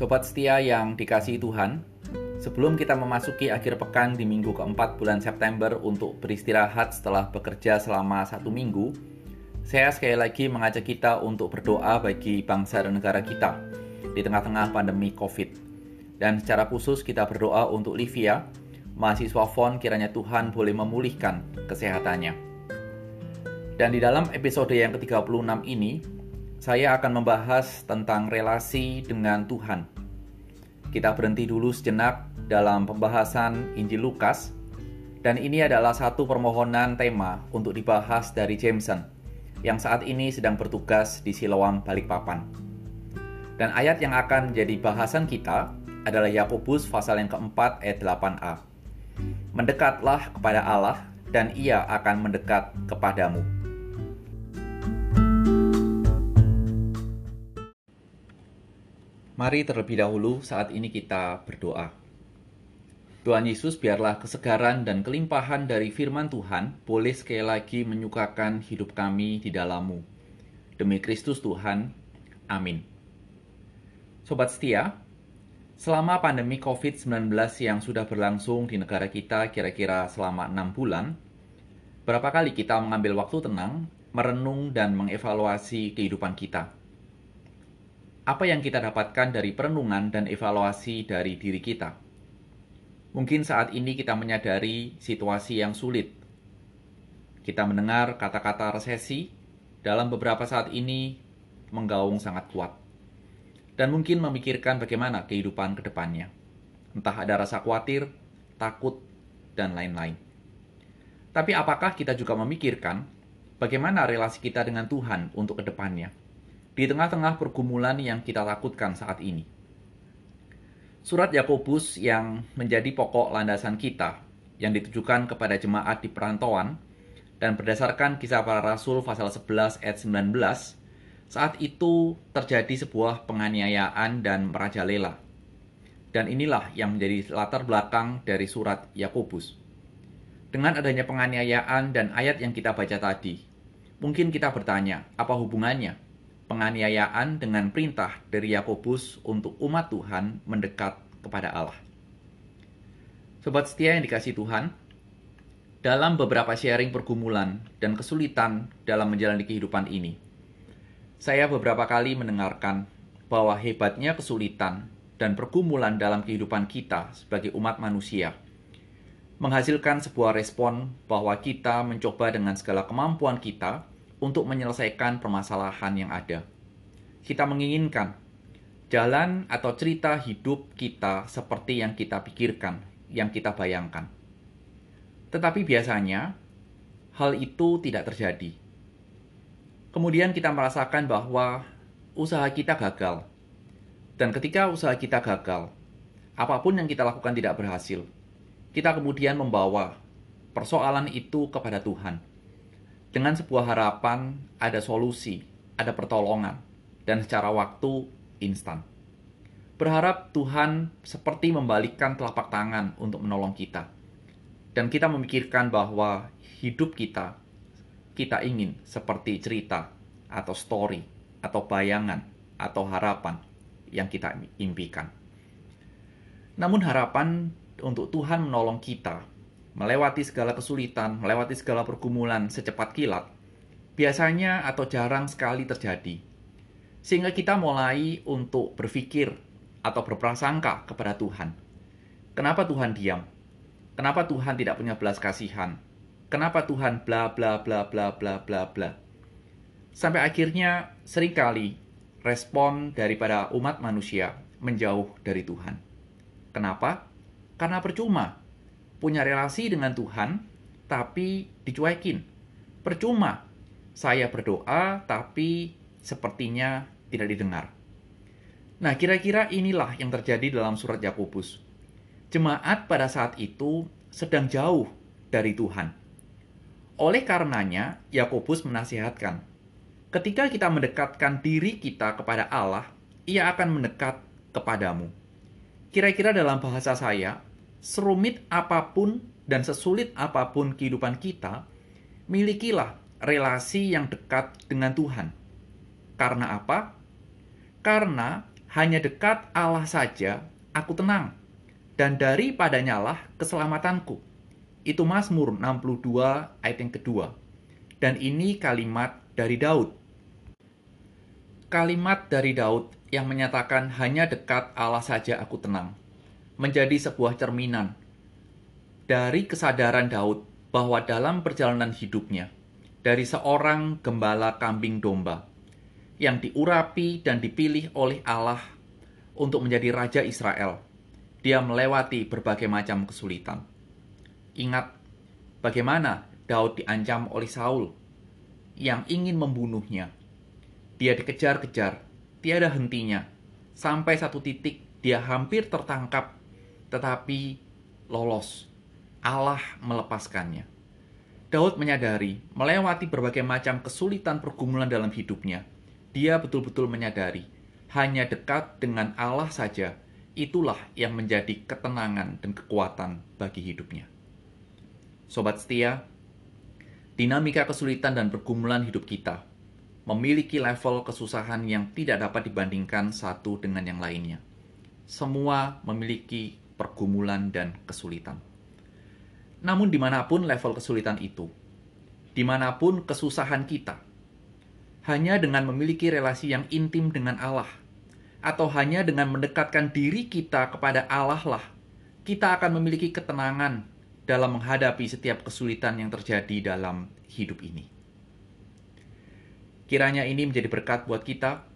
Sobat setia yang dikasihi Tuhan, sebelum kita memasuki akhir pekan di minggu keempat bulan September untuk beristirahat setelah bekerja selama satu minggu, saya sekali lagi mengajak kita untuk berdoa bagi bangsa dan negara kita di tengah-tengah pandemi COVID. Dan secara khusus kita berdoa untuk Livia, mahasiswa FON kiranya Tuhan boleh memulihkan kesehatannya. Dan di dalam episode yang ke-36 ini, saya akan membahas tentang relasi dengan Tuhan. Kita berhenti dulu sejenak dalam pembahasan Injil Lukas, dan ini adalah satu permohonan tema untuk dibahas dari Jameson, yang saat ini sedang bertugas di Siloam Balikpapan. Dan ayat yang akan jadi bahasan kita adalah Yakobus pasal yang keempat ayat 8a. Mendekatlah kepada Allah, dan ia akan mendekat kepadamu. Mari terlebih dahulu saat ini kita berdoa. Tuhan Yesus biarlah kesegaran dan kelimpahan dari firman Tuhan boleh sekali lagi menyukakan hidup kami di dalammu. Demi Kristus Tuhan, amin. Sobat setia, selama pandemi COVID-19 yang sudah berlangsung di negara kita kira-kira selama enam bulan, berapa kali kita mengambil waktu tenang, merenung dan mengevaluasi kehidupan kita? Apa yang kita dapatkan dari perenungan dan evaluasi dari diri kita. Mungkin saat ini kita menyadari situasi yang sulit. Kita mendengar kata-kata resesi dalam beberapa saat ini menggaung sangat kuat. Dan mungkin memikirkan bagaimana kehidupan ke depannya. Entah ada rasa khawatir, takut, dan lain-lain. Tapi apakah kita juga memikirkan bagaimana relasi kita dengan Tuhan untuk ke depannya? Di tengah-tengah pergumulan yang kita takutkan saat ini. Surat Yakobus yang menjadi pokok landasan kita, yang ditujukan kepada jemaat di perantauan, dan berdasarkan kisah para rasul pasal 11 ayat 19, saat itu terjadi sebuah penganiayaan dan merajalela. Dan inilah yang menjadi latar belakang dari surat Yakobus. Dengan adanya penganiayaan dan ayat yang kita baca tadi, mungkin kita bertanya, apa hubungannya penganiayaan dengan perintah dari Yakobus untuk umat Tuhan mendekat kepada Allah. Sobat setia yang dikasih Tuhan, dalam beberapa sharing pergumulan dan kesulitan dalam menjalani kehidupan ini, saya beberapa kali mendengarkan bahwa hebatnya kesulitan dan pergumulan dalam kehidupan kita sebagai umat manusia menghasilkan sebuah respon bahwa kita mencoba dengan segala kemampuan kita untuk menyelesaikan permasalahan yang ada. Kita menginginkan jalan atau cerita hidup kita seperti yang kita pikirkan, yang kita bayangkan. Tetapi biasanya hal itu tidak terjadi. Kemudian kita merasakan bahwa usaha kita gagal. Dan ketika usaha kita gagal, apa pun yang kita lakukan tidak berhasil. Kita kemudian membawa persoalan itu kepada Tuhan dengan sebuah harapan ada solusi, ada pertolongan, dan secara waktu instan. Berharap Tuhan seperti membalikkan telapak tangan untuk menolong kita. Dan kita memikirkan bahwa hidup kita, kita ingin seperti cerita atau story atau bayangan atau harapan yang kita impikan. Namun harapan untuk Tuhan menolong kita melewati segala kesulitan, melewati segala pergumulan secepat kilat, biasanya atau jarang sekali terjadi. Sehingga kita mulai untuk berpikir atau berprasangka kepada Tuhan. Kenapa Tuhan diam? Kenapa Tuhan tidak punya belas kasihan? Kenapa Tuhan bla bla bla bla bla bla bla? Sampai akhirnya sering kali respon daripada umat manusia menjauh dari Tuhan. Kenapa? Karena percuma punya relasi dengan Tuhan, tapi dicuekin. Percuma saya berdoa, tapi sepertinya tidak didengar. Nah, kira-kira inilah yang terjadi dalam surat Yakobus. Jemaat pada saat itu sedang jauh dari Tuhan. Oleh karenanya, Yakobus menasihatkan, ketika kita mendekatkan diri kita kepada Allah, ia akan mendekat kepadamu. Kira-kira dalam bahasa saya, serumit apa pun dan sesulit apa pun kehidupan kita, milikilah relasi yang dekat dengan Tuhan. Karena apa? Karena Hanya dekat Allah saja aku tenang, dan daripadanya lah keselamatanku. Itu Mazmur 62 ayat yang kedua. Dan ini kalimat dari Daud. Kalimat dari Daud yang menyatakan hanya dekat Allah saja aku tenang, menjadi sebuah cerminan dari kesadaran Daud bahwa dalam perjalanan hidupnya, dari seorang gembala kambing domba yang diurapi dan dipilih oleh Allah untuk menjadi raja Israel, dia melewati berbagai macam kesulitan. Ingat bagaimana Daud diancam oleh Saul yang ingin membunuhnya. Dia dikejar-kejar, tiada hentinya, sampai satu titik dia hampir tertangkap, tetapi lolos. Allah melepaskannya. Daud menyadari, melewati berbagai macam kesulitan pergumulan dalam hidupnya, dia betul-betul menyadari, hanya dekat dengan Allah saja, itulah yang menjadi ketenangan dan kekuatan bagi hidupnya. Sobat setia, dinamika kesulitan dan pergumulan hidup kita memiliki level kesusahan yang tidak dapat dibandingkan satu dengan yang lainnya. Semua memiliki pergumulan dan kesulitan. Namun di mana pun level kesulitan itu, di mana pun kesusahan kita, hanya dengan memiliki relasi yang intim dengan Allah, atau hanya dengan mendekatkan diri kita kepada Allah lah, kita akan memiliki ketenangan dalam menghadapi setiap kesulitan yang terjadi dalam hidup ini. Kiranya ini menjadi berkat buat kita,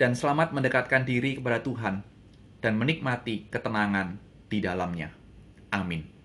dan selamat mendekatkan diri kepada Tuhan dan menikmati ketenangan di dalamnya. Amin.